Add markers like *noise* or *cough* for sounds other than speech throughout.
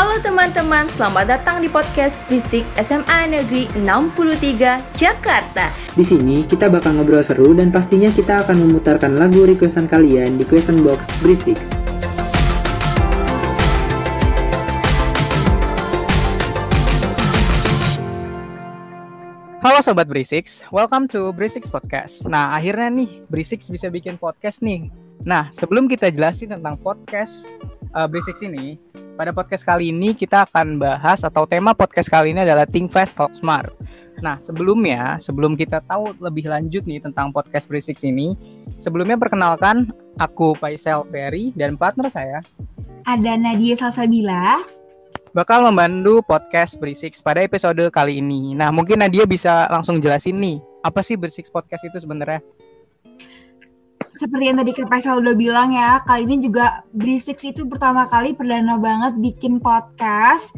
Halo teman-teman, selamat datang di podcast Fisik SMA Negeri 63 Jakarta. Di sini kita bakal ngobrol seru dan pastinya kita akan memutarkan lagu requestan kalian di question box Berisik. Halo Sobat Brisix, welcome to Brisix Podcast. Nah, akhirnya nih Brisix bisa bikin podcast nih. Nah, sebelum kita jelasin tentang podcast uh, Brisix ini, pada podcast kali ini kita akan bahas atau tema podcast kali ini adalah Think Fast Talk Smart. Nah, sebelumnya, sebelum kita tahu lebih lanjut nih tentang podcast Brisix ini, sebelumnya perkenalkan aku Faisal Ferry dan partner saya ada Nadia Salsabila bakal membantu podcast Berisik pada episode kali ini. Nah, mungkin Nadia bisa langsung jelasin nih, apa sih Berisik Podcast itu sebenarnya? Seperti yang tadi Kak udah bilang ya, kali ini juga Berisik itu pertama kali perdana banget bikin podcast.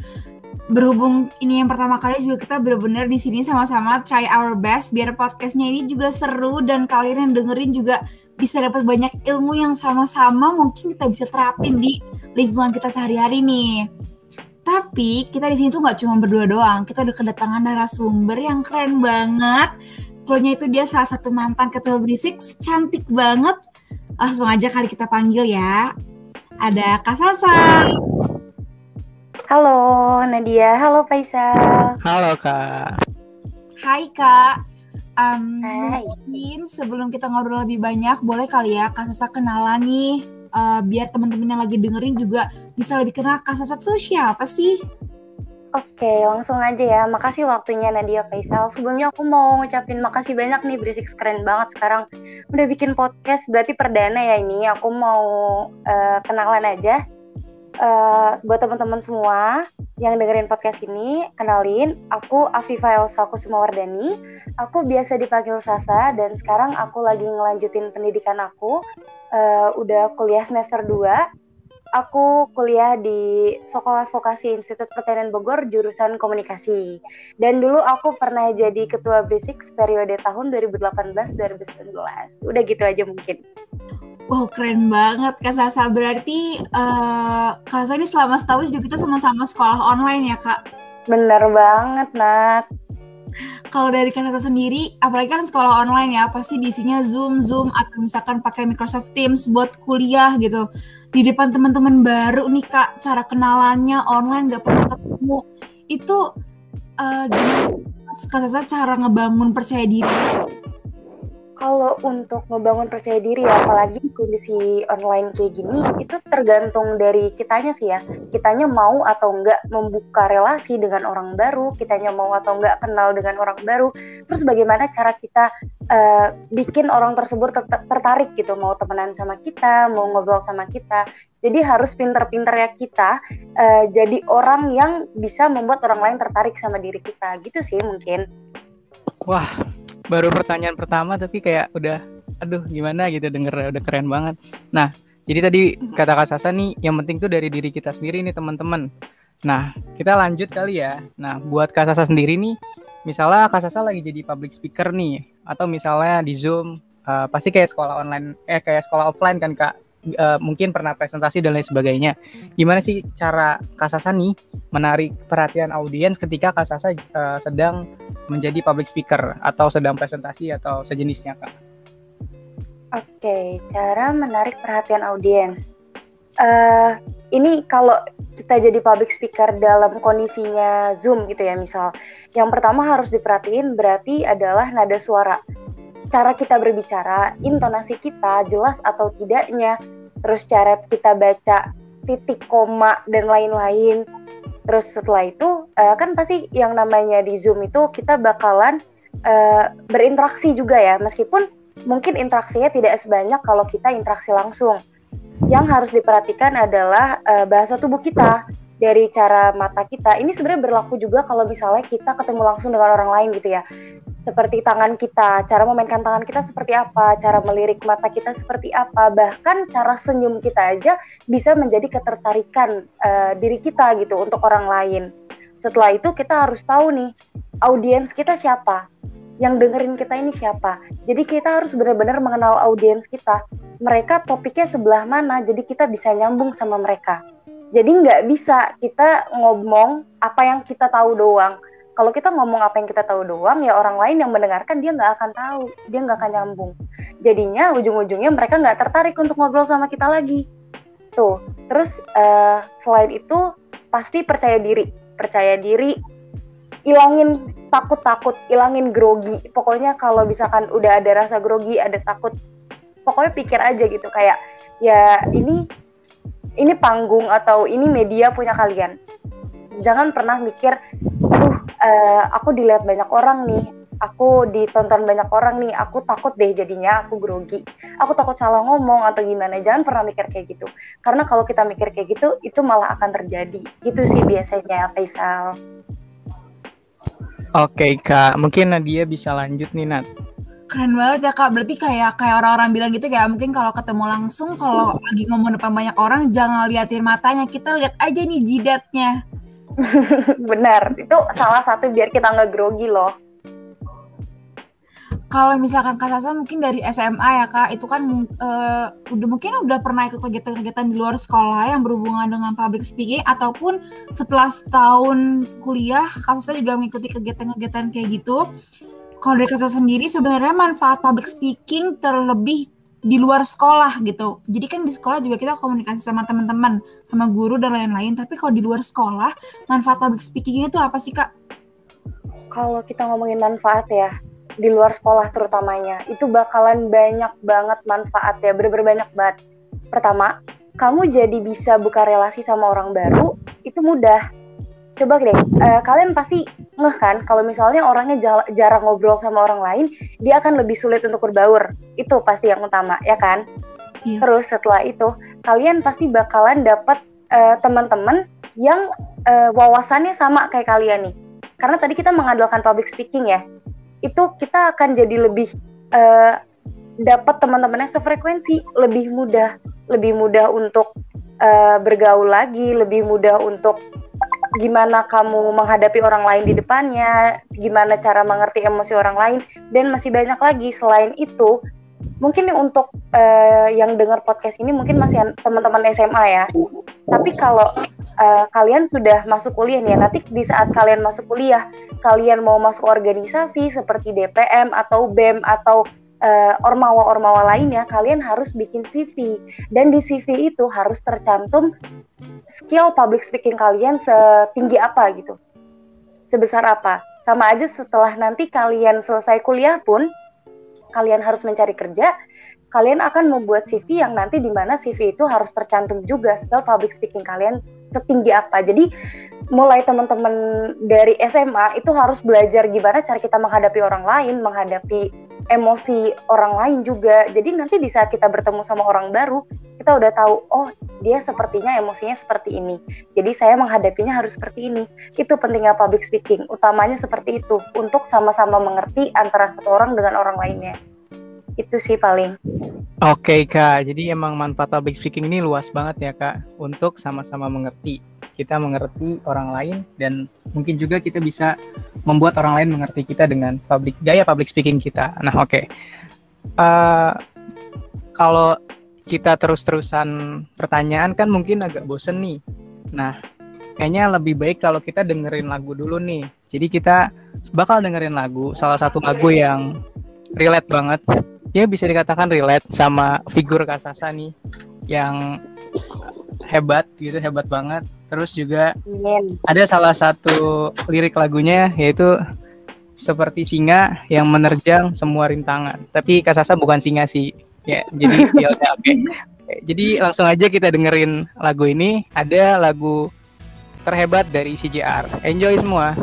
Berhubung ini yang pertama kali juga kita benar-benar di sini sama-sama try our best biar podcastnya ini juga seru dan kalian yang dengerin juga bisa dapat banyak ilmu yang sama-sama mungkin kita bisa terapin di lingkungan kita sehari-hari nih. Tapi kita di sini tuh nggak cuma berdua doang. Kita udah kedatangan narasumber yang keren banget. Klonya itu dia salah satu mantan ketua berisik, cantik banget. Langsung aja kali kita panggil ya. Ada Kak Sasa. Halo Nadia, halo Faisal. Halo Kak. Hai Kak. Um, Hai. Mungkin sebelum kita ngobrol lebih banyak, boleh kali ya Kak Sasa kenalan nih uh, biar teman-teman yang lagi dengerin juga bisa lebih kenal Kak Sasa tuh siapa sih? Oke, langsung aja ya. Makasih waktunya Nadia Faisal. Sebelumnya aku mau ngucapin makasih banyak nih Berisik keren banget sekarang udah bikin podcast. Berarti perdana ya ini. Aku mau uh, kenalan aja. Uh, buat teman-teman semua yang dengerin podcast ini, kenalin, aku Afifa Elsa Kusumawardani. Aku biasa dipanggil Sasa dan sekarang aku lagi ngelanjutin pendidikan aku. Uh, udah kuliah semester 2 aku kuliah di Sekolah Vokasi Institut Pertanian Bogor jurusan komunikasi. Dan dulu aku pernah jadi ketua Basic periode tahun 2018-2019. Udah gitu aja mungkin. Wow, keren banget Kak Sasa. Berarti uh, Kak Sasa ini selama setahun juga kita sama-sama sekolah online ya, Kak? Bener banget, Nat. Kalau dari Kak sendiri, apalagi kan sekolah online ya, pasti diisinya Zoom, Zoom, atau misalkan pakai Microsoft Teams buat kuliah gitu. Di depan teman-teman baru nih Kak, cara kenalannya online gak pernah ketemu. Itu uh, gimana Kak Sasa cara ngebangun percaya diri? Kalau untuk ngebangun percaya diri apalagi kondisi online kayak gini, itu tergantung dari kitanya sih ya. Kitanya mau atau enggak membuka relasi dengan orang baru, kitanya mau atau enggak kenal dengan orang baru. Terus bagaimana cara kita uh, bikin orang tersebut ter tertarik gitu, mau temenan sama kita, mau ngobrol sama kita. Jadi harus pinter-pinter ya kita uh, jadi orang yang bisa membuat orang lain tertarik sama diri kita. Gitu sih mungkin. Wah, baru pertanyaan pertama tapi kayak udah aduh gimana gitu denger udah keren banget. Nah, jadi tadi kata Kak Sasa nih yang penting tuh dari diri kita sendiri nih teman-teman. Nah, kita lanjut kali ya. Nah, buat Kak Sasa sendiri nih, misalnya Kak Sasa lagi jadi public speaker nih atau misalnya di Zoom uh, pasti kayak sekolah online eh kayak sekolah offline kan Kak uh, mungkin pernah presentasi dan lain sebagainya. Gimana sih cara Kasasa nih menarik perhatian audiens ketika Kasasa uh, sedang menjadi public speaker atau sedang presentasi atau sejenisnya Kak? Oke, cara menarik perhatian audiens. Uh, ini kalau kita jadi public speaker dalam kondisinya Zoom gitu ya misal. Yang pertama harus diperhatiin berarti adalah nada suara cara kita berbicara, intonasi kita jelas atau tidaknya, terus cara kita baca titik koma dan lain-lain. Terus setelah itu uh, kan pasti yang namanya di Zoom itu kita bakalan uh, berinteraksi juga ya, meskipun mungkin interaksinya tidak sebanyak kalau kita interaksi langsung. Yang harus diperhatikan adalah uh, bahasa tubuh kita dari cara mata kita. Ini sebenarnya berlaku juga kalau misalnya kita ketemu langsung dengan orang lain gitu ya seperti tangan kita, cara memainkan tangan kita seperti apa, cara melirik mata kita seperti apa, bahkan cara senyum kita aja bisa menjadi ketertarikan uh, diri kita gitu untuk orang lain. Setelah itu kita harus tahu nih audiens kita siapa, yang dengerin kita ini siapa. Jadi kita harus benar-benar mengenal audiens kita. Mereka topiknya sebelah mana, jadi kita bisa nyambung sama mereka. Jadi nggak bisa kita ngomong apa yang kita tahu doang. Kalau kita ngomong apa yang kita tahu doang, ya orang lain yang mendengarkan dia nggak akan tahu, dia nggak akan nyambung. Jadinya ujung-ujungnya mereka nggak tertarik untuk ngobrol sama kita lagi. Tuh, terus uh, selain itu pasti percaya diri, percaya diri, ilangin takut-takut, ilangin grogi. Pokoknya kalau misalkan udah ada rasa grogi, ada takut, pokoknya pikir aja gitu kayak ya ini ini panggung atau ini media punya kalian. Jangan pernah mikir, aduh, uh, aku dilihat banyak orang nih, aku ditonton banyak orang nih, aku takut deh jadinya aku grogi, aku takut salah ngomong atau gimana. Jangan pernah mikir kayak gitu, karena kalau kita mikir kayak gitu, itu malah akan terjadi. Itu sih biasanya, Faisal. Oke kak, mungkin Nadia bisa lanjut nih Nat. Keren banget ya kak, berarti kayak kayak orang-orang bilang gitu kayak mungkin kalau ketemu langsung kalau lagi ngomong depan banyak orang jangan liatin matanya, kita lihat aja nih jidatnya. *laughs* Benar, itu salah satu biar kita nggak grogi loh. Kalau misalkan Kak Sasa mungkin dari SMA ya Kak, itu kan uh, udah mungkin udah pernah ikut kegiatan-kegiatan di luar sekolah yang berhubungan dengan public speaking ataupun setelah setahun kuliah Kak Sasa juga mengikuti kegiatan-kegiatan kayak gitu. Kalau dari Kak Sasa sendiri sebenarnya manfaat public speaking terlebih di luar sekolah gitu. Jadi kan di sekolah juga kita komunikasi sama teman-teman, sama guru dan lain-lain. Tapi kalau di luar sekolah, manfaat public speaking itu apa sih kak? Kalau kita ngomongin manfaat ya, di luar sekolah terutamanya, itu bakalan banyak banget manfaat ya, bener-bener banyak banget. Pertama, kamu jadi bisa buka relasi sama orang baru, itu mudah. Coba deh uh, kalian pasti ngeh kan kalau misalnya orangnya jarang ngobrol sama orang lain dia akan lebih sulit untuk berbaur. Itu pasti yang utama ya kan? Iya. terus setelah itu kalian pasti bakalan dapat uh, teman-teman yang uh, wawasannya sama kayak kalian nih. Karena tadi kita mengandalkan public speaking ya itu kita akan jadi lebih uh, dapat teman-teman yang sefrekuensi lebih mudah lebih mudah untuk uh, bergaul lagi lebih mudah untuk gimana kamu menghadapi orang lain di depannya, gimana cara mengerti emosi orang lain, dan masih banyak lagi selain itu. Mungkin untuk uh, yang dengar podcast ini mungkin masih teman-teman SMA ya. Tapi kalau uh, kalian sudah masuk kuliah nih, nanti di saat kalian masuk kuliah, kalian mau masuk organisasi seperti DPM atau BEM atau uh, ormawa-ormawa lainnya, kalian harus bikin CV dan di CV itu harus tercantum skill public speaking kalian setinggi apa gitu, sebesar apa. Sama aja setelah nanti kalian selesai kuliah pun, kalian harus mencari kerja, kalian akan membuat CV yang nanti di mana CV itu harus tercantum juga skill public speaking kalian setinggi apa. Jadi mulai teman-teman dari SMA itu harus belajar gimana cara kita menghadapi orang lain, menghadapi emosi orang lain juga. Jadi nanti di saat kita bertemu sama orang baru, kita udah tahu, oh dia sepertinya emosinya seperti ini. Jadi saya menghadapinya harus seperti ini. Itu pentingnya public speaking. Utamanya seperti itu untuk sama-sama mengerti antara satu orang dengan orang lainnya. Itu sih paling. Oke kak, jadi emang manfaat public speaking ini luas banget ya kak untuk sama-sama mengerti kita mengerti orang lain dan mungkin juga kita bisa membuat orang lain mengerti kita dengan public gaya public speaking kita. Nah, oke. Okay. Uh, eh, kalau kita terus-terusan pertanyaan kan mungkin agak bosen nih. Nah, kayaknya lebih baik kalau kita dengerin lagu dulu nih. Jadi kita bakal dengerin lagu, salah satu lagu yang relate banget. Ya bisa dikatakan relate sama figur Kasasa nih yang hebat gitu, hebat banget. Terus juga ada salah satu lirik lagunya yaitu seperti singa yang menerjang semua rintangan. Tapi Kasasa bukan singa sih. Ya, jadi *laughs* ya oke. Okay. Jadi langsung aja kita dengerin lagu ini. Ada lagu terhebat dari CJR. Enjoy semua.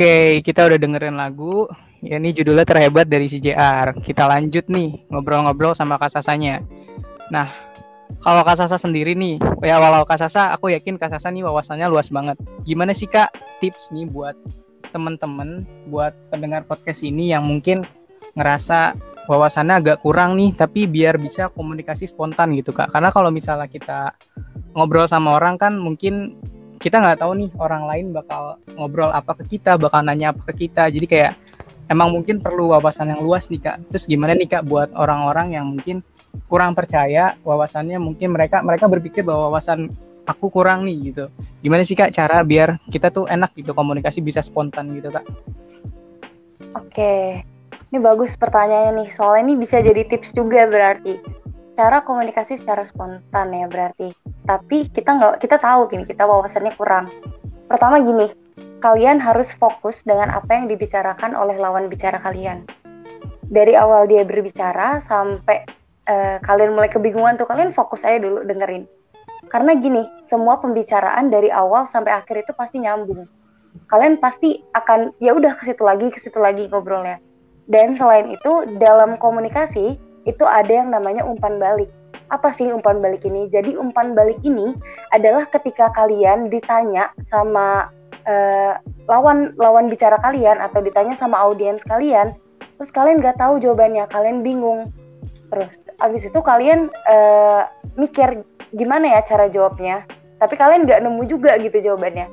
Oke, kita udah dengerin lagu. Ya ini judulnya terhebat dari CJR. Kita lanjut nih ngobrol-ngobrol sama Kak Sasanya. Nah, kalau Kak Sasa sendiri nih, ya walau Kak Sasa, aku yakin Kak Sasa nih wawasannya luas banget. Gimana sih Kak tips nih buat temen-temen, buat pendengar podcast ini yang mungkin ngerasa wawasannya agak kurang nih, tapi biar bisa komunikasi spontan gitu Kak. Karena kalau misalnya kita ngobrol sama orang kan mungkin kita nggak tahu nih orang lain bakal ngobrol apa ke kita, bakal nanya apa ke kita. Jadi kayak emang mungkin perlu wawasan yang luas nih kak. Terus gimana nih kak buat orang-orang yang mungkin kurang percaya wawasannya mungkin mereka mereka berpikir bahwa wawasan aku kurang nih gitu. Gimana sih kak cara biar kita tuh enak gitu komunikasi bisa spontan gitu kak? Oke, ini bagus pertanyaannya nih. Soalnya ini bisa jadi tips juga berarti cara komunikasi secara spontan ya berarti. Tapi kita nggak kita tahu gini kita wawasannya kurang. Pertama gini kalian harus fokus dengan apa yang dibicarakan oleh lawan bicara kalian. Dari awal dia berbicara sampai uh, kalian mulai kebingungan tuh kalian fokus aja dulu dengerin. Karena gini semua pembicaraan dari awal sampai akhir itu pasti nyambung. Kalian pasti akan ya udah ke situ lagi ke situ lagi ngobrolnya. Dan selain itu dalam komunikasi itu ada yang namanya umpan balik apa sih umpan balik ini? Jadi umpan balik ini adalah ketika kalian ditanya sama uh, lawan lawan bicara kalian atau ditanya sama audiens kalian, terus kalian nggak tahu jawabannya, kalian bingung. Terus abis itu kalian uh, mikir gimana ya cara jawabnya, tapi kalian nggak nemu juga gitu jawabannya.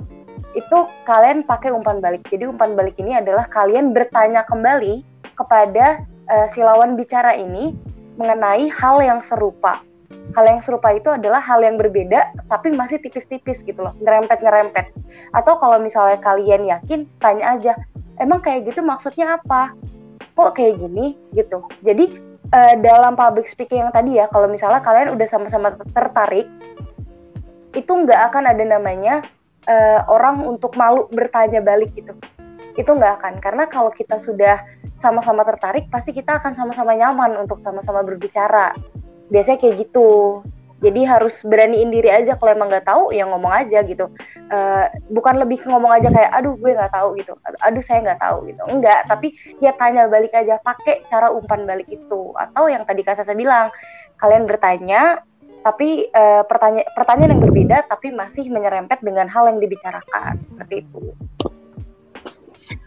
Itu kalian pakai umpan balik. Jadi umpan balik ini adalah kalian bertanya kembali kepada uh, si lawan bicara ini mengenai hal yang serupa. Hal yang serupa itu adalah hal yang berbeda tapi masih tipis-tipis gitu loh, ngerempet-ngerempet. Atau kalau misalnya kalian yakin, tanya aja, emang kayak gitu maksudnya apa? Kok kayak gini gitu. Jadi uh, dalam public speaking yang tadi ya, kalau misalnya kalian udah sama-sama tertarik, itu nggak akan ada namanya uh, orang untuk malu bertanya balik gitu. Itu nggak akan, karena kalau kita sudah sama-sama tertarik pasti kita akan sama-sama nyaman untuk sama-sama berbicara. Biasanya kayak gitu. Jadi harus beraniin diri aja kalau emang nggak tahu ya ngomong aja gitu. Uh, bukan lebih ngomong aja kayak aduh gue nggak tahu gitu. Aduh saya nggak tahu gitu. Enggak tapi ya tanya balik aja pakai cara umpan balik itu. Atau yang tadi kak saya bilang kalian bertanya tapi uh, pertanyaan pertanyaan yang berbeda tapi masih menyerempet dengan hal yang dibicarakan. Seperti itu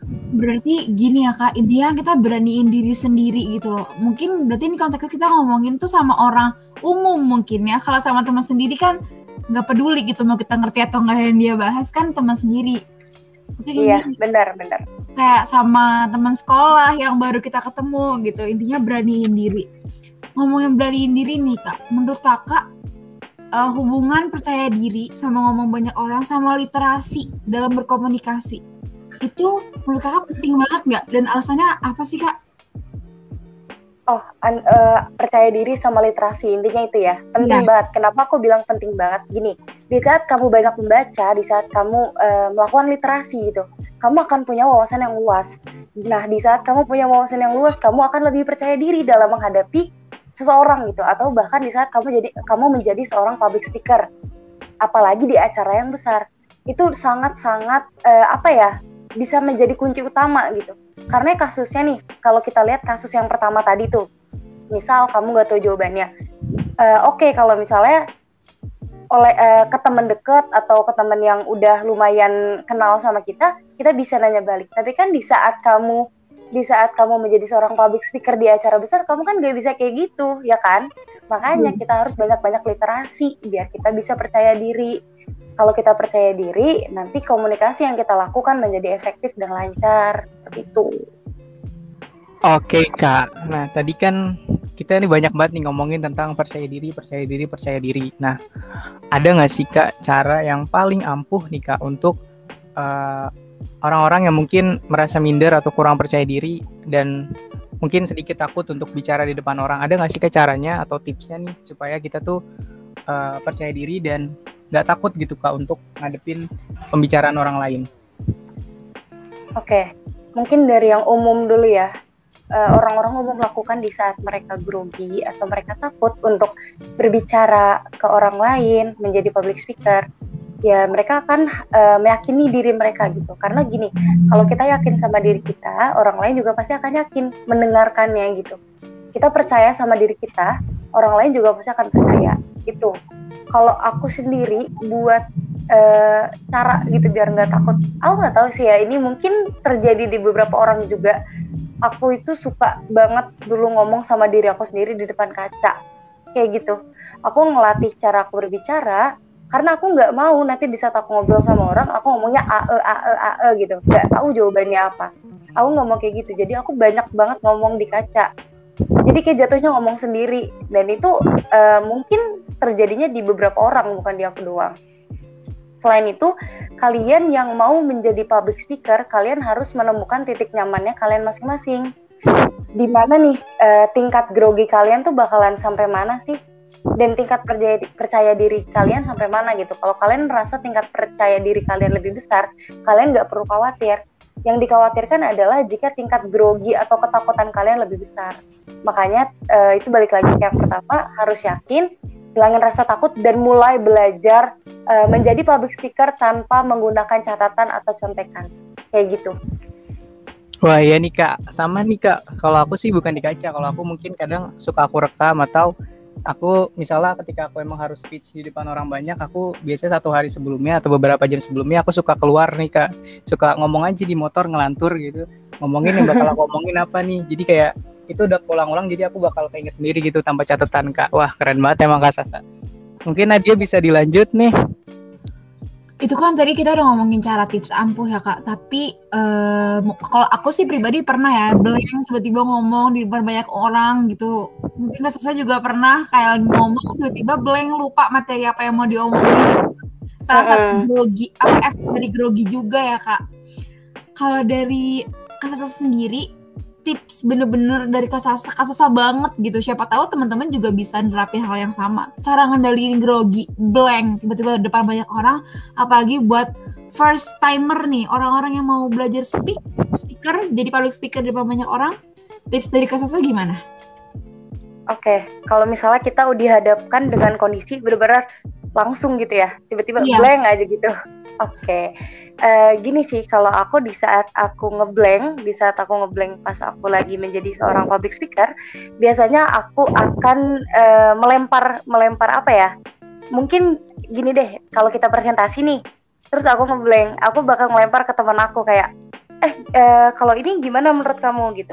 Berarti gini ya kak, intinya kita beraniin diri sendiri gitu loh. Mungkin berarti ini konteksnya kita ngomongin tuh sama orang umum mungkin ya. Kalau sama teman sendiri kan nggak peduli gitu mau kita ngerti atau nggak yang dia bahas kan teman sendiri. Oke, iya, benar benar. Kayak sama teman sekolah yang baru kita ketemu gitu. Intinya beraniin diri. Ngomongin beraniin diri nih kak, menurut kakak uh, hubungan percaya diri sama ngomong banyak orang sama literasi dalam berkomunikasi itu menurut kakak penting banget nggak? Dan alasannya apa sih kak? Oh, an, uh, percaya diri sama literasi intinya itu ya penting nah. banget. Kenapa aku bilang penting banget? Gini, di saat kamu banyak membaca, di saat kamu uh, melakukan literasi gitu, kamu akan punya wawasan yang luas. Nah, di saat kamu punya wawasan yang luas, kamu akan lebih percaya diri dalam menghadapi seseorang gitu, atau bahkan di saat kamu jadi kamu menjadi seorang public speaker, apalagi di acara yang besar, itu sangat-sangat uh, apa ya? Bisa menjadi kunci utama gitu. Karena kasusnya nih, kalau kita lihat kasus yang pertama tadi tuh, misal kamu nggak tahu jawabannya, uh, oke okay, kalau misalnya oleh uh, ke teman deket atau ke teman yang udah lumayan kenal sama kita, kita bisa nanya balik. Tapi kan di saat kamu di saat kamu menjadi seorang public speaker di acara besar, kamu kan gak bisa kayak gitu, ya kan? Makanya hmm. kita harus banyak-banyak literasi biar kita bisa percaya diri kalau kita percaya diri, nanti komunikasi yang kita lakukan menjadi efektif dan lancar. Seperti itu. Oke kak, nah tadi kan kita ini banyak banget nih ngomongin tentang percaya diri, percaya diri, percaya diri. Nah, ada nggak sih kak cara yang paling ampuh nih kak untuk eh, orang-orang yang mungkin merasa minder atau kurang percaya diri dan mungkin sedikit takut untuk bicara di depan orang. Ada nggak sih kak caranya atau tipsnya nih supaya kita tuh uh, percaya diri dan nggak takut gitu kak untuk ngadepin pembicaraan orang lain? Oke, mungkin dari yang umum dulu ya. Uh, orang-orang umum melakukan di saat mereka grogi atau mereka takut untuk berbicara ke orang lain, menjadi public speaker. ya mereka akan uh, meyakini diri mereka gitu karena gini kalau kita yakin sama diri kita orang lain juga pasti akan yakin mendengarkannya gitu kita percaya sama diri kita orang lain juga pasti akan percaya gitu. Kalau aku sendiri buat uh, cara gitu biar nggak takut aku nggak tahu sih ya ini mungkin terjadi di beberapa orang juga. Aku itu suka banget dulu ngomong sama diri aku sendiri di depan kaca kayak gitu. Aku ngelatih cara aku berbicara karena aku nggak mau nanti di saat aku ngobrol sama orang aku ngomongnya ae ae ae gitu. Nggak tahu jawabannya apa. Aku ngomong kayak gitu jadi aku banyak banget ngomong di kaca jadi kayak jatuhnya ngomong sendiri dan itu uh, mungkin terjadinya di beberapa orang bukan di aku doang selain itu kalian yang mau menjadi public speaker kalian harus menemukan titik nyamannya kalian masing-masing di mana nih uh, tingkat grogi kalian tuh bakalan sampai mana sih dan tingkat percaya, percaya diri kalian sampai mana gitu. Kalau kalian merasa tingkat percaya diri kalian lebih besar, kalian nggak perlu khawatir. Yang dikhawatirkan adalah jika tingkat grogi atau ketakutan kalian lebih besar. Makanya uh, itu balik lagi yang pertama harus yakin, hilangin rasa takut dan mulai belajar uh, menjadi public speaker tanpa menggunakan catatan atau contekan. Kayak gitu. Wah ya nih kak, sama nih kak. Kalau aku sih bukan di kaca. Kalau aku mungkin kadang suka aku rekam atau aku misalnya ketika aku emang harus speech di depan orang banyak aku biasanya satu hari sebelumnya atau beberapa jam sebelumnya aku suka keluar nih kak suka ngomong aja di motor ngelantur gitu ngomongin yang bakal aku ngomongin apa nih jadi kayak itu udah ulang-ulang jadi aku bakal keinget sendiri gitu tanpa catatan kak. Wah keren banget emang kak Sasa. Mungkin Nadia bisa dilanjut nih. Itu kan tadi kita udah ngomongin cara tips ampuh ya kak. Tapi uh, kalau aku sih pribadi pernah ya blank tiba-tiba ngomong di depan banyak orang gitu. Mungkin kak Sasa juga pernah kayak ngomong tiba-tiba blank lupa materi apa yang mau diomongin. Salah satu grogi apa efek dari grogi juga ya kak. Kalau dari kak Sasa sendiri tips bener-bener dari kasasa kasasa banget gitu siapa tahu teman-teman juga bisa nerapin hal yang sama cara ngendaliin grogi blank tiba-tiba depan banyak orang apalagi buat first timer nih orang-orang yang mau belajar speak speaker jadi public speaker depan banyak orang tips dari kasasa gimana? Oke, okay. kalau misalnya kita udah dihadapkan dengan kondisi bener-bener langsung gitu ya, tiba-tiba yeah. blank aja gitu. Oke, okay. uh, eh, gini sih kalau aku di saat aku ngeblank, di saat aku ngeblank pas aku lagi menjadi seorang public speaker, biasanya aku akan uh, melempar melempar apa ya? Mungkin gini deh, kalau kita presentasi nih, terus aku ngeblank, aku bakal melempar ke teman aku kayak, eh uh, kalau ini gimana menurut kamu gitu.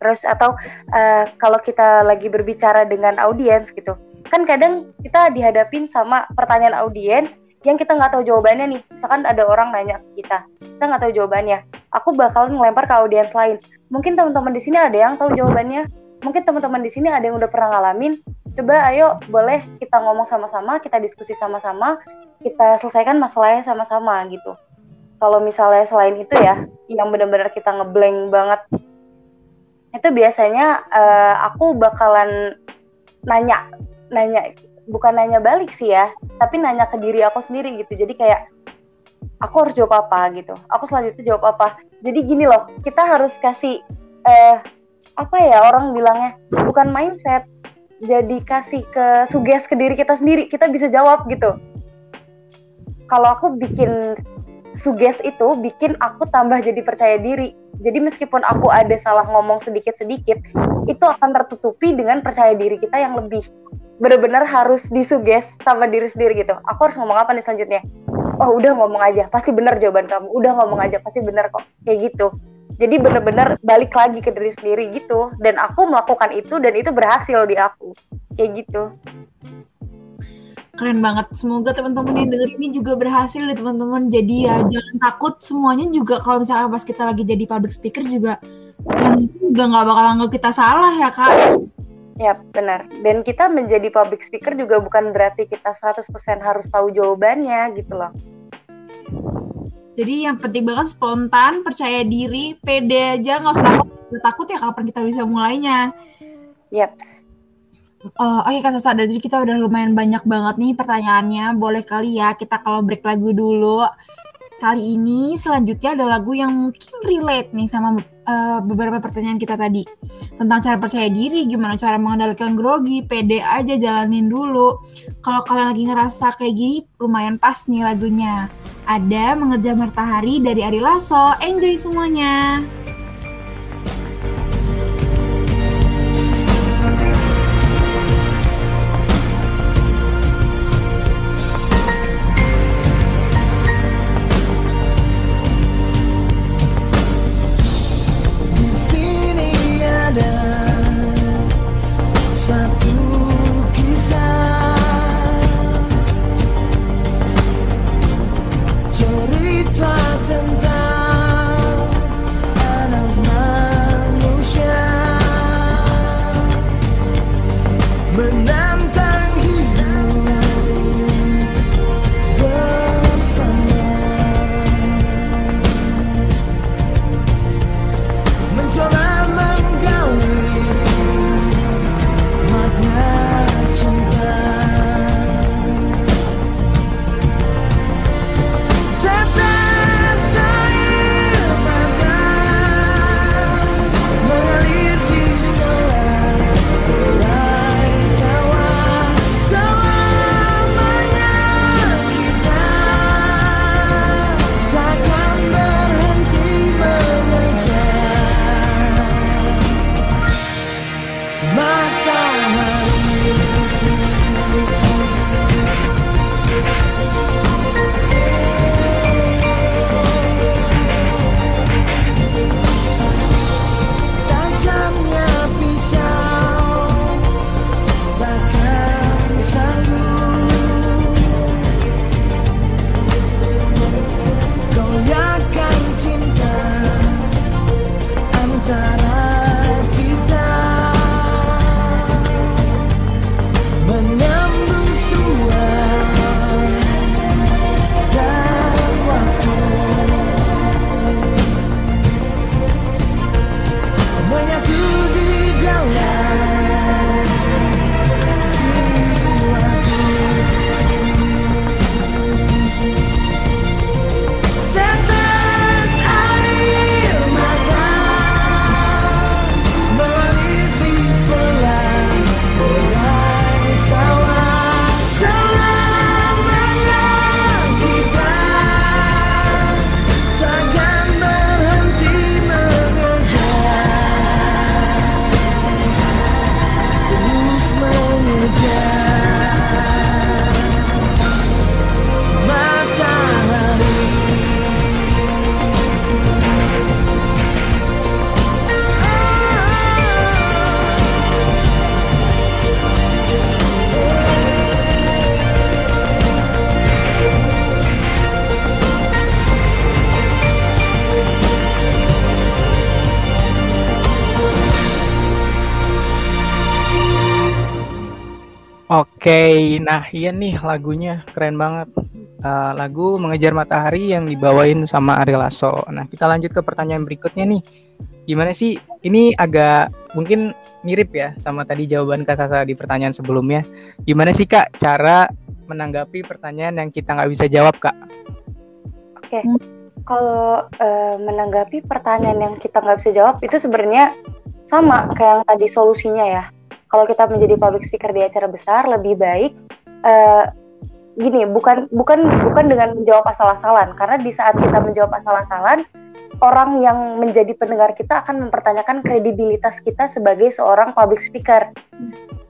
Terus atau uh, kalau kita lagi berbicara dengan audiens gitu, kan kadang kita dihadapin sama pertanyaan audiens yang kita nggak tahu jawabannya nih. Misalkan ada orang nanya ke kita kita nggak tahu jawabannya. Aku bakal ngelempar ke audiens lain. Mungkin teman-teman di sini ada yang tahu jawabannya. Mungkin teman-teman di sini ada yang udah pernah ngalamin. Coba ayo boleh kita ngomong sama-sama kita diskusi sama-sama kita selesaikan masalahnya sama-sama gitu. Kalau misalnya selain itu ya yang benar-benar kita ngeblank banget itu biasanya uh, aku bakalan nanya nanya bukan nanya balik sih ya tapi nanya ke diri aku sendiri gitu. Jadi kayak aku harus jawab apa gitu. Aku selanjutnya jawab apa. Jadi gini loh kita harus kasih eh apa ya orang bilangnya? Bukan mindset. Jadi kasih ke suges ke diri kita sendiri. Kita bisa jawab gitu. Kalau aku bikin suges itu bikin aku tambah jadi percaya diri. Jadi meskipun aku ada salah ngomong sedikit-sedikit itu akan tertutupi dengan percaya diri kita yang lebih bener-bener harus disuges sama diri sendiri gitu. Aku harus ngomong apa nih selanjutnya? Oh udah ngomong aja. Pasti bener jawaban kamu. Udah ngomong aja pasti bener kok. Kayak gitu. Jadi bener-bener balik lagi ke diri sendiri gitu. Dan aku melakukan itu dan itu berhasil di aku. Kayak gitu. Keren banget. Semoga teman-teman yang denger ini juga berhasil deh teman-teman. Jadi ya jangan takut. Semuanya juga kalau misalnya pas kita lagi jadi public speaker juga yang itu juga nggak bakal anggap kita salah ya kak Ya, benar. Dan kita menjadi public speaker juga bukan berarti kita 100% harus tahu jawabannya gitu loh. Jadi yang penting banget spontan, percaya diri, pede aja, nggak usah takut. takut ya kapan kita bisa mulainya. Yep. Uh, Oke okay, Kak Sasa, jadi kita udah lumayan banyak banget nih pertanyaannya. Boleh kali ya kita kalau break lagu dulu. Kali ini selanjutnya ada lagu yang mungkin relate nih sama uh, beberapa pertanyaan kita tadi tentang cara percaya diri, gimana cara mengendalikan grogi, pede aja jalanin dulu. Kalau kalian lagi ngerasa kayak gini, lumayan pas nih lagunya. Ada Mengerja Matahari dari Ari Lasso. Enjoy semuanya. Oke, nah iya nih lagunya keren banget. Uh, lagu Mengejar Matahari yang dibawain sama Ari Lasso. Nah, kita lanjut ke pertanyaan berikutnya nih. Gimana sih? Ini agak mungkin mirip ya sama tadi jawaban Kak Sasa di pertanyaan sebelumnya. Gimana sih Kak cara menanggapi pertanyaan yang kita nggak bisa jawab Kak? Oke, kalau uh, menanggapi pertanyaan yang kita nggak bisa jawab itu sebenarnya sama kayak yang tadi solusinya ya kalau kita menjadi public speaker di acara besar lebih baik uh, gini bukan bukan bukan dengan menjawab asal-asalan. Karena di saat kita menjawab asal-asalan orang yang menjadi pendengar kita akan mempertanyakan kredibilitas kita sebagai seorang public speaker.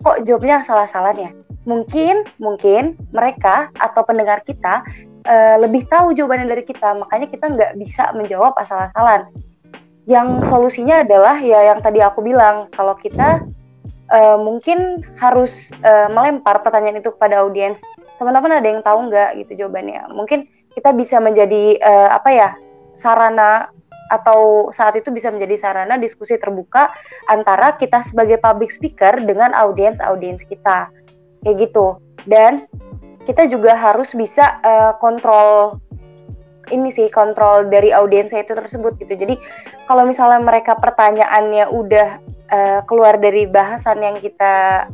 Kok jawabnya asal-asalan ya? Mungkin mungkin mereka atau pendengar kita uh, lebih tahu jawabannya dari kita. Makanya kita nggak bisa menjawab asal-asalan. Yang solusinya adalah ya yang tadi aku bilang kalau kita uh, mungkin harus uh, melempar pertanyaan itu kepada audiens. Teman-teman ada yang tahu nggak gitu jawabannya? Mungkin kita bisa menjadi uh, apa ya sarana atau saat itu bisa menjadi sarana diskusi terbuka antara kita sebagai public speaker dengan audiens-audiens kita kayak gitu dan kita juga harus bisa uh, kontrol ini sih kontrol dari audiensnya itu tersebut gitu. Jadi kalau misalnya mereka pertanyaannya udah uh, keluar dari bahasan yang kita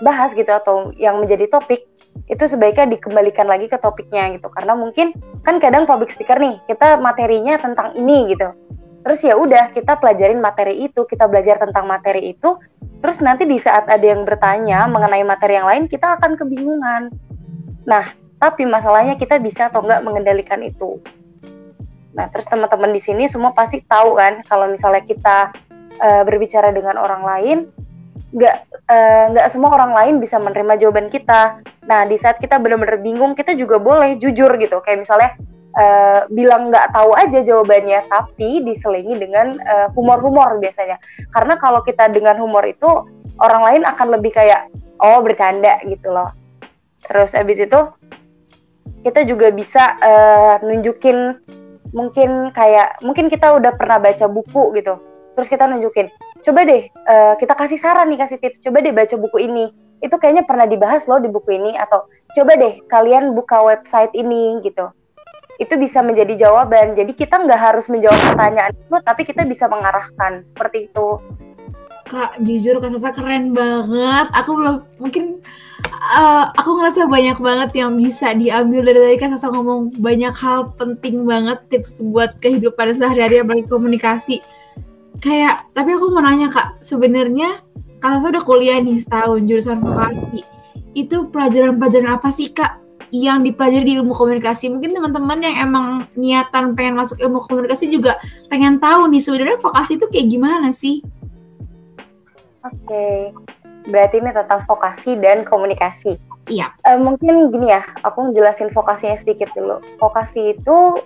bahas gitu atau yang menjadi topik itu sebaiknya dikembalikan lagi ke topiknya gitu. Karena mungkin kan kadang public speaker nih kita materinya tentang ini gitu. Terus ya udah kita pelajarin materi itu kita belajar tentang materi itu. Terus nanti di saat ada yang bertanya mengenai materi yang lain kita akan kebingungan. Nah tapi masalahnya kita bisa atau enggak mengendalikan itu nah terus teman-teman di sini semua pasti tahu kan kalau misalnya kita uh, berbicara dengan orang lain nggak uh, nggak semua orang lain bisa menerima jawaban kita nah di saat kita benar-benar bingung kita juga boleh jujur gitu kayak misalnya uh, bilang nggak tahu aja jawabannya, tapi diselingi dengan humor-humor biasanya. Karena kalau kita dengan humor itu orang lain akan lebih kayak oh bercanda gitu loh. Terus abis itu kita juga bisa uh, nunjukin mungkin kayak mungkin kita udah pernah baca buku gitu. Terus kita nunjukin, coba deh uh, kita kasih saran nih kasih tips, coba deh baca buku ini. Itu kayaknya pernah dibahas loh di buku ini atau coba deh kalian buka website ini gitu itu bisa menjadi jawaban. Jadi kita nggak harus menjawab pertanyaan itu, tapi kita bisa mengarahkan seperti itu. Kak, jujur Kak Sasa keren banget. Aku belum mungkin uh, aku ngerasa banyak banget yang bisa diambil dari tadi Kak Sasa ngomong banyak hal penting banget tips buat kehidupan sehari-hari apalagi komunikasi. Kayak tapi aku mau nanya Kak, sebenarnya Kak Sasa udah kuliah nih setahun jurusan vokasi. Itu pelajaran-pelajaran apa sih Kak yang dipelajari di ilmu komunikasi. Mungkin teman-teman yang emang niatan pengen masuk ilmu komunikasi juga pengen tahu nih sebenarnya vokasi itu kayak gimana sih? Oke, berarti ini tentang vokasi dan komunikasi. Iya. Uh, mungkin gini ya, aku ngejelasin vokasinya sedikit dulu. Vokasi itu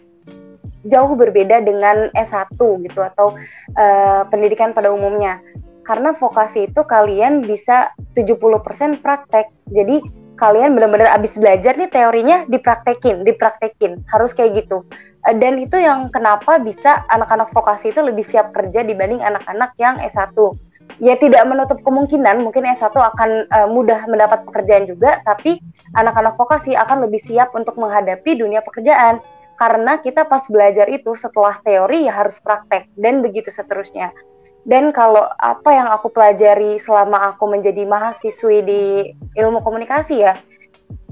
jauh berbeda dengan S1 gitu atau uh, pendidikan pada umumnya. Karena vokasi itu kalian bisa 70% praktek. Jadi kalian benar-benar abis belajar nih teorinya dipraktekin, dipraktekin, harus kayak gitu. Eh, dan itu yang kenapa bisa anak-anak vokasi itu lebih siap kerja dibanding anak-anak yang S1. Ya tidak menutup kemungkinan mungkin S1 akan uh, mudah mendapat pekerjaan juga, tapi anak-anak vokasi akan lebih siap untuk menghadapi dunia pekerjaan. Karena kita pas belajar itu setelah teori ya harus praktek dan begitu seterusnya. Dan kalau apa yang aku pelajari selama aku menjadi mahasiswi di ilmu komunikasi ya,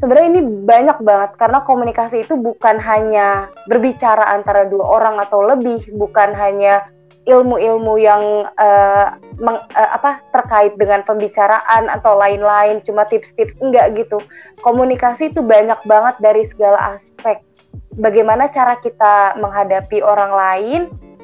sebenarnya ini banyak banget karena komunikasi itu bukan hanya berbicara antara dua orang atau lebih, bukan hanya ilmu-ilmu yang uh, meng, uh, apa terkait dengan pembicaraan atau lain-lain, cuma tips-tips enggak gitu. Komunikasi itu banyak banget dari segala aspek. Bagaimana cara kita menghadapi orang lain,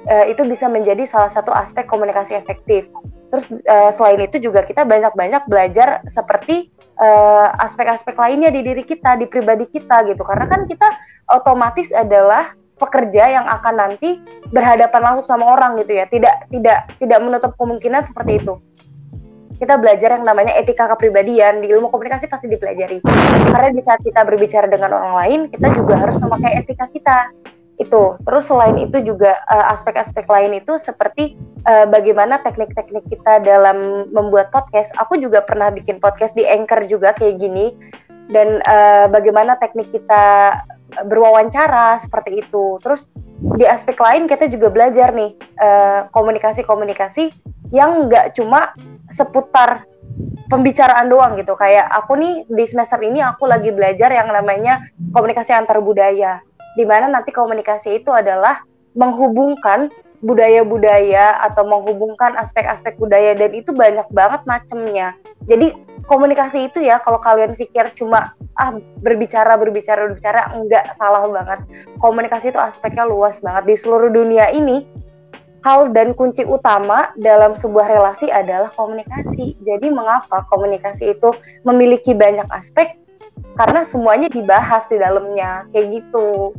uh, itu bisa menjadi salah satu aspek komunikasi efektif. Terus uh, selain itu juga kita banyak-banyak belajar seperti uh, aspek-aspek lainnya di diri kita, di pribadi kita gitu. Karena kan kita otomatis adalah pekerja yang akan nanti berhadapan langsung sama orang gitu ya. Tidak tidak tidak menutup kemungkinan seperti itu. Kita belajar yang namanya etika kepribadian di ilmu komunikasi pasti dipelajari. Karena di saat kita berbicara dengan orang lain, kita juga harus memakai etika kita itu. Terus selain itu juga eh, aspek-aspek uh, lain itu seperti uh, bagaimana teknik-teknik kita dalam membuat podcast. Aku juga pernah bikin podcast di Anchor juga kayak gini. Dan uh, bagaimana teknik kita berwawancara seperti itu. Terus di aspek lain kita juga belajar nih komunikasi-komunikasi yang nggak cuma seputar pembicaraan doang gitu. Kayak aku nih di semester ini aku lagi belajar yang namanya komunikasi antar budaya di mana nanti komunikasi itu adalah menghubungkan budaya-budaya atau menghubungkan aspek-aspek budaya dan itu banyak banget macamnya. Jadi komunikasi itu ya kalau kalian pikir cuma ah berbicara berbicara berbicara enggak salah banget. Komunikasi itu aspeknya luas banget di seluruh dunia ini. Hal dan kunci utama dalam sebuah relasi adalah komunikasi. Jadi mengapa komunikasi itu memiliki banyak aspek? Karena semuanya dibahas di dalamnya kayak gitu.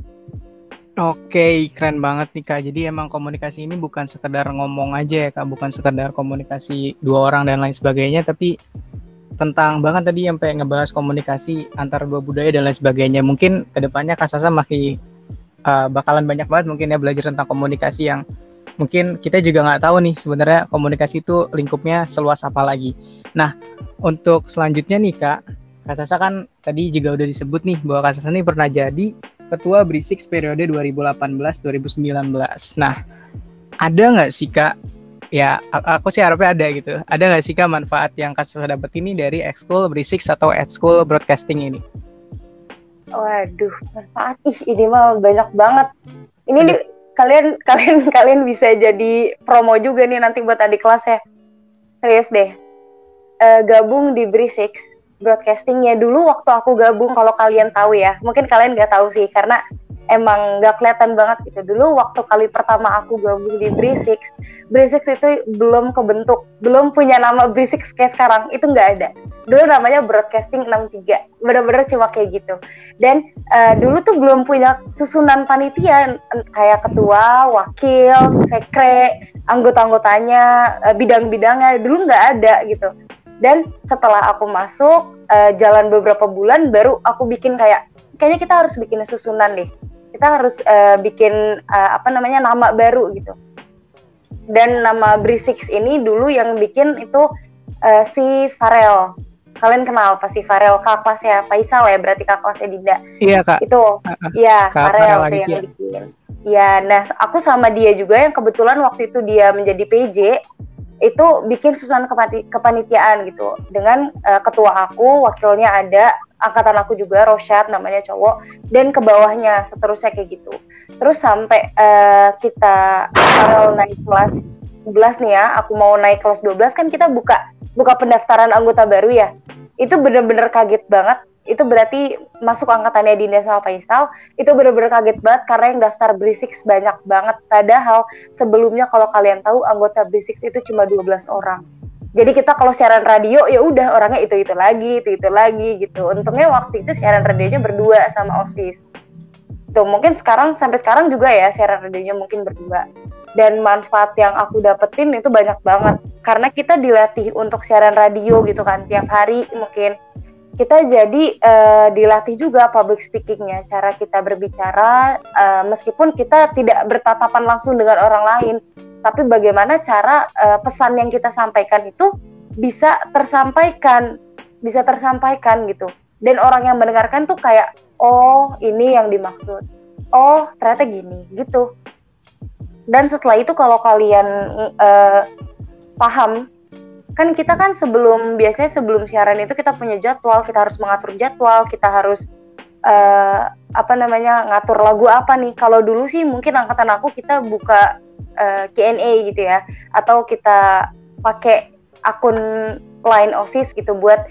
Oke, keren banget nih Kak. Jadi emang komunikasi ini bukan sekedar ngomong aja ya Kak, bukan sekedar komunikasi dua orang dan lain sebagainya, tapi tentang bahkan tadi sampai ngebahas komunikasi antar dua budaya dan lain sebagainya. Mungkin ke depannya Kak Sasa masih uh, bakalan banyak banget mungkin ya belajar tentang komunikasi yang mungkin kita juga nggak tahu nih sebenarnya komunikasi itu lingkupnya seluas apa lagi. Nah, untuk selanjutnya nih Kak, Kak Sasa kan tadi juga udah disebut nih bahwa Kak Sasa ini pernah jadi Ketua Berisik periode 2018-2019. Nah, ada nggak sih Kak, ya aku sih harapnya ada gitu, ada nggak sih Kak manfaat yang Kak dapat ini dari ekskul Berisik atau ekskul broadcasting ini? Waduh, manfaat. Ih ini mah banyak banget. Ini nih kalian *laughs* kalian kalian bisa jadi promo juga nih nanti buat adik kelas ya. Serius deh. Uh, gabung di Brisix broadcastingnya. Dulu waktu aku gabung kalau kalian tahu ya. Mungkin kalian nggak tahu sih karena emang nggak kelihatan banget gitu. Dulu waktu kali pertama aku gabung di Brisix Brisix itu belum kebentuk belum punya nama Brisix kayak sekarang. Itu nggak ada. Dulu namanya Broadcasting 63 bener-bener cuma kayak gitu. Dan uh, dulu tuh belum punya susunan panitia kayak ketua wakil sekre anggota-anggotanya uh, bidang-bidangnya. Dulu nggak ada gitu. Dan setelah aku masuk uh, jalan beberapa bulan baru aku bikin kayak kayaknya kita harus bikin susunan deh kita harus uh, bikin uh, apa namanya nama baru gitu. Dan nama Brisix ini dulu yang bikin itu uh, si Farel. Kalian kenal pasti Farel? Kak kelasnya Faisal ya? Berarti kak kelasnya Dinda. Iya kak. Itu iya Farel itu yang ya. bikin. Iya nah aku sama dia juga yang kebetulan waktu itu dia menjadi PJ itu bikin susunan kepanitiaan gitu. Dengan uh, ketua aku wakilnya ada angkatan aku juga Rosyad namanya cowok dan ke bawahnya seterusnya kayak gitu. Terus sampai uh, kita kalau naik kelas 11 nih ya aku mau naik kelas 12 kan kita buka buka pendaftaran anggota baru ya. Itu bener-bener kaget banget. Itu berarti masuk angkatannya Dinda sama Faisal itu bener-bener kaget banget karena yang daftar Brisix banyak banget. Padahal sebelumnya kalau kalian tahu anggota Brisix itu cuma 12 orang jadi kita kalau siaran radio ya udah orangnya itu itu lagi itu itu lagi gitu. Untungnya waktu itu siaran radionya berdua sama osis. Tuh mungkin sekarang sampai sekarang juga ya siaran radionya mungkin berdua. Dan manfaat yang aku dapetin itu banyak banget. Karena kita dilatih untuk siaran radio gitu kan tiap hari mungkin. Kita jadi uh, dilatih juga public speakingnya cara kita berbicara uh, meskipun kita tidak bertatapan langsung dengan orang lain tapi bagaimana cara uh, pesan yang kita sampaikan itu bisa tersampaikan, bisa tersampaikan gitu. Dan orang yang mendengarkan tuh kayak, oh ini yang dimaksud, oh ternyata gini gitu. Dan setelah itu kalau kalian uh, paham, kan kita kan sebelum biasanya sebelum siaran itu kita punya jadwal, kita harus mengatur jadwal, kita harus uh, apa namanya ngatur lagu apa nih. Kalau dulu sih mungkin angkatan aku kita buka uh, gitu ya atau kita pakai akun line OSIS gitu buat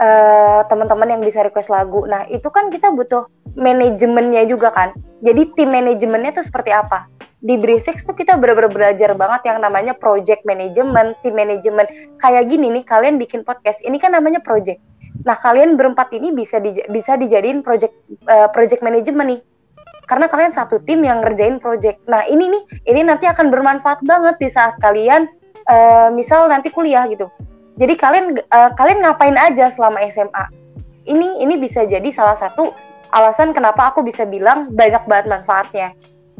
uh, teman-teman yang bisa request lagu. Nah, itu kan kita butuh manajemennya juga kan. Jadi tim manajemennya tuh seperti apa? Di Brisix tuh kita bener-bener belajar banget yang namanya project management, tim manajemen. Kayak gini nih, kalian bikin podcast, ini kan namanya project. Nah, kalian berempat ini bisa di, bisa dijadiin project uh, project management nih karena kalian satu tim yang ngerjain project. Nah ini nih, ini nanti akan bermanfaat banget di saat kalian uh, misal nanti kuliah gitu. Jadi kalian uh, kalian ngapain aja selama SMA? Ini ini bisa jadi salah satu alasan kenapa aku bisa bilang banyak banget manfaatnya.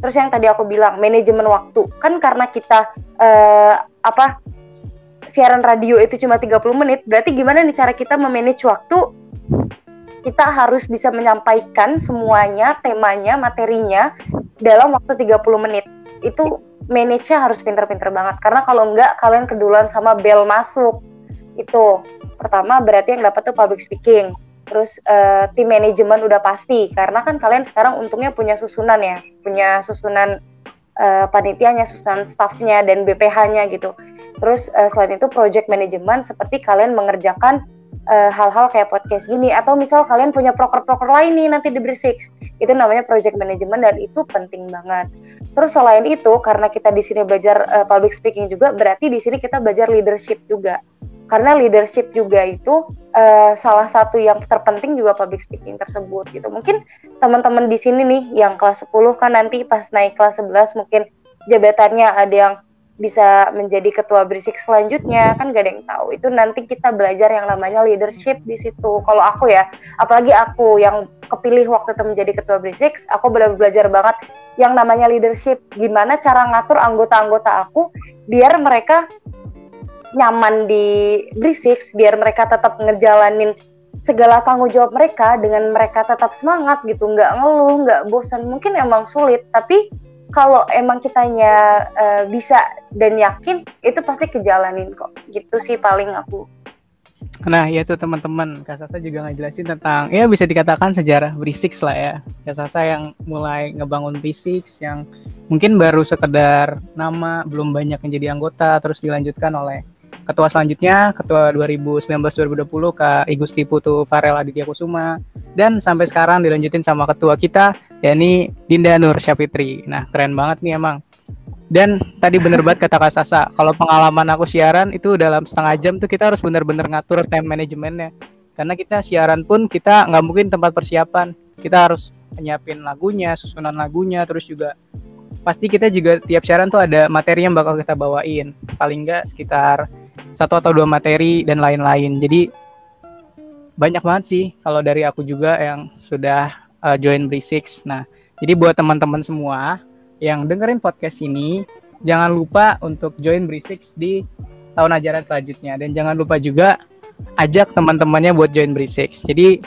Terus yang tadi aku bilang manajemen waktu kan karena kita uh, apa siaran radio itu cuma 30 menit, berarti gimana nih cara kita memanage waktu kita harus bisa menyampaikan semuanya, temanya, materinya dalam waktu 30 menit. Itu manage-nya harus pinter-pinter banget. Karena kalau enggak, kalian keduluan sama bel masuk. Itu pertama berarti yang dapat tuh public speaking. Terus uh, tim manajemen udah pasti. Karena kan kalian sekarang untungnya punya susunan ya. Punya susunan uh, panitianya, susunan staffnya, dan BPH-nya gitu. Terus uh, selain itu project management seperti kalian mengerjakan eh, hal-hal kayak podcast gini. Atau misal kalian punya proker-proker lain nih nanti di Brisix itu namanya project management dan itu penting banget. Terus selain itu karena kita di sini belajar uh, public speaking juga berarti di sini kita belajar leadership juga. Karena leadership juga itu uh, salah satu yang terpenting juga public speaking tersebut gitu. Mungkin teman-teman di sini nih yang kelas 10 kan nanti pas naik kelas 11 mungkin jabatannya ada yang bisa menjadi ketua berisik selanjutnya kan gak ada yang tahu. Itu nanti kita belajar yang namanya leadership di situ. Kalau aku ya apalagi aku yang kepilih waktu itu menjadi ketua berisik aku benar belajar banget yang namanya leadership. Gimana cara ngatur anggota-anggota aku biar mereka nyaman di berisik biar mereka tetap ngejalanin segala tanggung jawab mereka dengan mereka tetap semangat gitu. Nggak ngeluh nggak bosan. Mungkin emang sulit tapi kalau emang kitanya uh, bisa dan yakin itu pasti kejalanin kok. Gitu sih paling aku. Nah, ya tuh teman-teman, Kak Sasa juga ngejelasin tentang ya bisa dikatakan sejarah Brisix lah ya. Kak Sasa yang mulai ngebangun Brisix yang mungkin baru sekedar nama belum banyak yang jadi anggota terus dilanjutkan oleh ketua selanjutnya ketua 2019-2020 Kak Igusti Putu Farel Aditya Kusuma. Dan sampai sekarang dilanjutin sama ketua kita yakni Dinda Nur Syafitri. Nah, keren banget nih emang. Dan tadi bener banget kata Kak Sasa, kalau pengalaman aku siaran itu dalam setengah jam tuh kita harus bener-bener ngatur time manajemennya. Karena kita siaran pun kita nggak mungkin tempat persiapan. Kita harus nyiapin lagunya, susunan lagunya, terus juga pasti kita juga tiap siaran tuh ada materi yang bakal kita bawain. Paling nggak sekitar satu atau dua materi dan lain-lain. Jadi banyak banget sih kalau dari aku juga yang sudah uh, join Brisix. Nah, jadi buat teman-teman semua yang dengerin podcast ini, jangan lupa untuk join Brisix di tahun ajaran selanjutnya dan jangan lupa juga ajak teman-temannya buat join Brisix. Jadi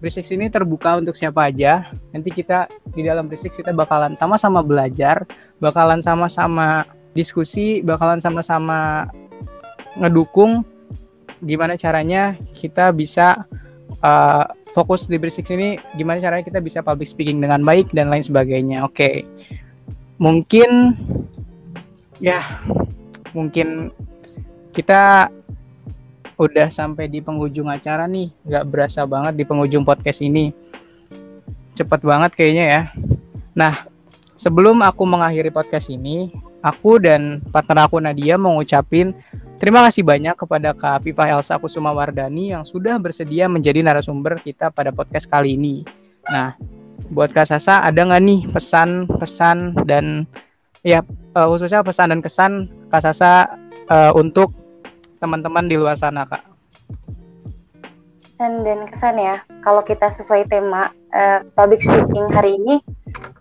Brisix ini terbuka untuk siapa aja. Nanti kita di dalam Brisix kita bakalan sama-sama belajar, bakalan sama-sama diskusi, bakalan sama-sama ngedukung gimana caranya kita bisa uh, fokus di Brisix ini gimana caranya kita bisa public speaking dengan baik dan lain sebagainya. Oke. Okay. Mungkin ya mungkin kita udah sampai di penghujung acara nih. Gak berasa banget di penghujung podcast ini. Cepet banget kayaknya ya. Nah, sebelum aku mengakhiri podcast ini, aku dan partner aku Nadia mau ngucapin Terima kasih banyak kepada Kak Viva Elsa Kusuma Wardani yang sudah bersedia menjadi narasumber kita pada podcast kali ini. Nah, buat Kak Sasa ada nggak nih pesan-pesan dan ya uh, khususnya pesan dan kesan Kak Sasa uh, untuk teman-teman di luar sana Kak? Pesan dan kesan ya, kalau kita sesuai tema uh, public speaking hari ini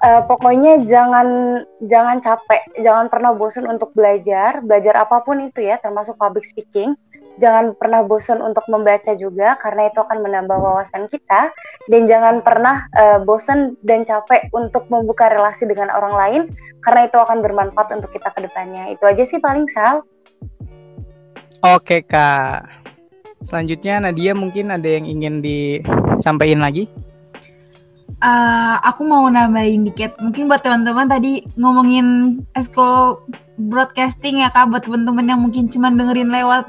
uh, pokoknya jangan jangan capek, jangan pernah bosan untuk belajar, belajar apa pun itu ya, termasuk public speaking. Jangan pernah bosan untuk membaca juga karena itu akan menambah wawasan kita dan jangan pernah uh, bosan dan capek untuk membuka relasi dengan orang lain karena itu akan bermanfaat untuk kita ke depannya. Itu aja sih paling Sal. Oke Kak. Selanjutnya Nadia mungkin ada yang ingin disampaikan lagi? Uh, aku mau nambahin dikit. Mungkin buat teman-teman tadi ngomongin esko broadcasting ya kak, buat teman-teman yang mungkin cuma dengerin lewat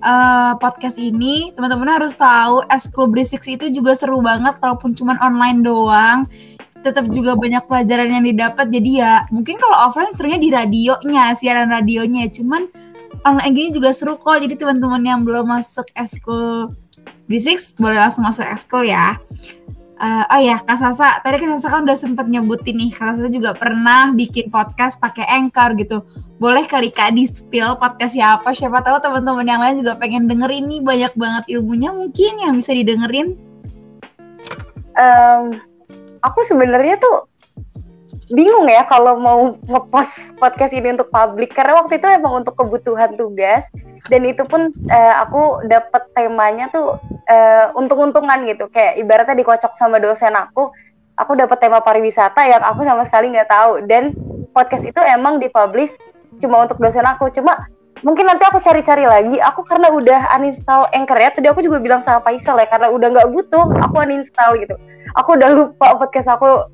uh, podcast ini, teman-teman harus tahu esko Brisix itu juga seru banget, kalaupun cuma online doang. Tetap juga banyak pelajaran yang didapat. Jadi ya mungkin kalau offline serunya di radionya siaran radionya. Cuman online gini juga seru kok. Jadi teman-teman yang belum masuk eskul B6 boleh langsung masuk eskul ya Uh, oh ya, Kak Sasa, tadi Kak Sasa kan udah sempet nyebutin nih, Kak Sasa juga pernah bikin podcast pakai Anchor gitu. Boleh kali Kak di spill podcast siapa? Siapa tahu teman-teman yang lain juga pengen dengerin nih banyak banget ilmunya mungkin yang bisa didengerin. Um, aku sebenarnya tuh bingung ya kalau mau ngepost podcast ini untuk publik karena waktu itu emang untuk kebutuhan tugas dan itu pun uh, aku dapat temanya tuh uh, untung-untungan gitu. Kayak ibaratnya dikocok sama dosen aku aku dapat tema pariwisata yang aku sama sekali nggak tahu. Dan podcast itu emang dipublish cuma untuk dosen aku. Cuma mungkin nanti aku cari-cari lagi. Aku karena udah uninstall Anchor ya tadi aku juga bilang sama Faisal ya karena udah nggak butuh aku uninstall gitu. Aku udah lupa podcast aku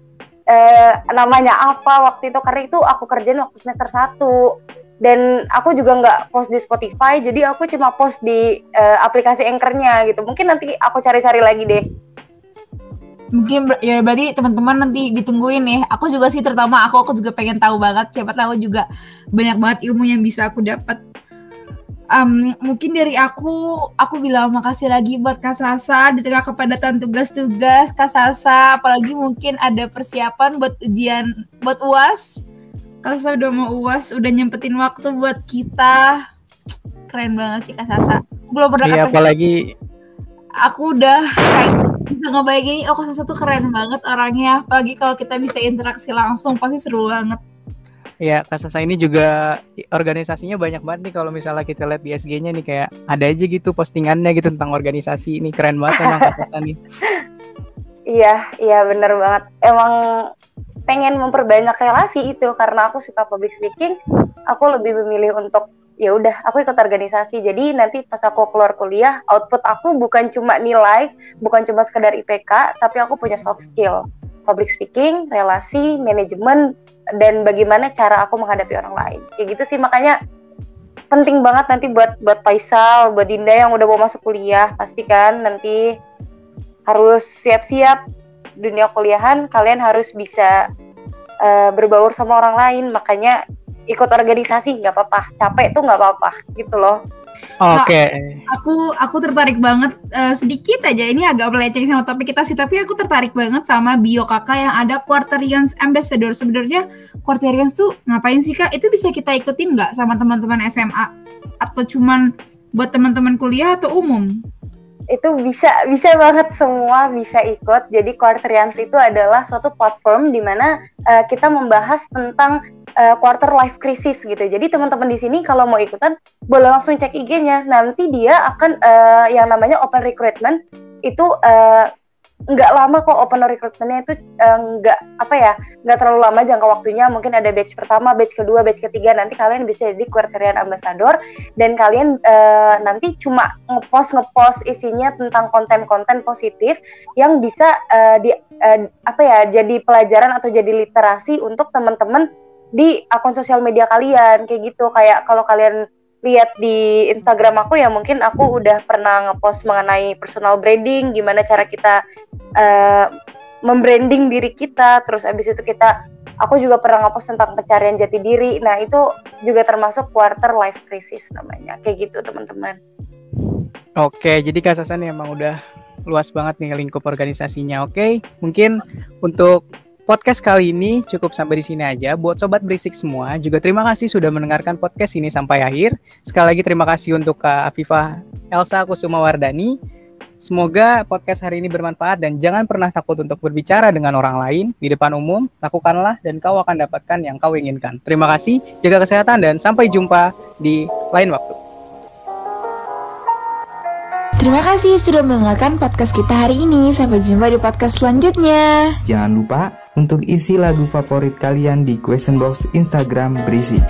eh, namanya apa waktu itu karena itu aku kerjain waktu semester 1 dan aku juga nggak post di Spotify jadi aku cuma post di uh, aplikasi Anchor-nya gitu. Mungkin nanti aku cari-cari lagi deh. Mungkin ya berarti teman-teman nanti ditungguin nih. Aku juga sih terutama aku aku juga pengen tahu banget. Siapa tahu juga banyak banget ilmu yang bisa aku dapat. Um, mungkin dari aku aku bilang makasih lagi buat Kak Sasa di tengah kepadatan tugas-tugas. Kak Sasa apalagi mungkin ada persiapan buat ujian buat UAS Kak Sasa udah mau uas, udah nyempetin waktu buat kita. Keren banget sih Kak Sasa. Belum pernah iya, apalagi aku udah kayak bisa ngebayangin oh Kak Sasa tuh keren banget orangnya. Apalagi kalau kita bisa interaksi langsung pasti seru banget. Iya, Kak Sasa ini juga organisasinya banyak banget nih kalau misalnya kita lihat di SG-nya nih kayak ada aja gitu postingannya gitu tentang organisasi. Ini keren banget emang Kak Sasa nih. *laughs* Iya, iya bener banget. Emang pengen memperbanyak relasi itu karena aku suka public speaking aku lebih memilih untuk ya udah aku ikut organisasi. Jadi nanti pas aku keluar kuliah output aku bukan cuma nilai bukan cuma sekedar IPK tapi aku punya soft skill. Public speaking relasi manajemen dan bagaimana cara aku menghadapi orang lain. Kayak gitu sih makanya penting banget nanti buat buat Faisal buat Dinda yang udah mau masuk kuliah pasti kan nanti harus siap-siap dunia kuliahan kalian harus bisa uh, berbaur sama orang lain makanya ikut organisasi nggak apa-apa capek tuh nggak apa-apa gitu loh Oke. Okay. Aku aku tertarik banget uh, sedikit aja ini agak melenceng sama topik kita sih tapi aku tertarik banget sama bio kakak yang ada Quarterians Ambassador. Sebenarnya Quarterians tuh ngapain sih kak? Itu bisa kita ikutin nggak sama teman-teman SMA atau cuman buat teman-teman kuliah atau umum? Itu bisa bisa banget semua bisa ikut. Jadi Quarterians itu adalah suatu platform di mana uh, kita membahas tentang uh, quarter life crisis gitu. Jadi teman-teman di sini kalau mau ikutan boleh langsung cek IG-nya. Nanti dia akan uh, yang namanya open recruitment itu uh, nggak lama kok open recruitmentnya itu uh, apa ya nggak terlalu lama jangka waktunya. Mungkin ada batch pertama batch kedua batch ketiga. Nanti kalian bisa jadi quarterian ambassador dan kalian uh, nanti cuma ngepost ngepost isinya tentang konten-konten positif yang bisa uh, di uh, apa ya jadi pelajaran atau jadi literasi untuk teman-teman di akun sosial media kalian. Kayak gitu. Kayak kalau kalian lihat di Instagram aku ya mungkin aku udah pernah ngepost mengenai personal branding gimana cara kita uh, membranding diri kita terus abis itu kita aku juga pernah ngepost tentang pencarian jati diri. Nah itu juga termasuk quarter life crisis namanya. Kayak gitu teman-teman. Oke jadi Kak Sasan emang udah luas banget nih lingkup organisasinya oke? Mungkin untuk Podcast kali ini cukup sampai di sini aja. Buat sobat berisik semua, juga terima kasih sudah mendengarkan podcast ini sampai akhir. Sekali lagi terima kasih untuk Kak Afifah Elsa Kusuma Wardani. Semoga podcast hari ini bermanfaat dan jangan pernah takut untuk berbicara dengan orang lain di depan umum. Lakukanlah dan kau akan dapatkan yang kau inginkan. Terima kasih, jaga kesehatan dan sampai jumpa di lain waktu. Terima kasih sudah mendengarkan podcast kita hari ini. Sampai jumpa di podcast selanjutnya. Jangan lupa untuk isi lagu favorit kalian di question box Instagram Berisik.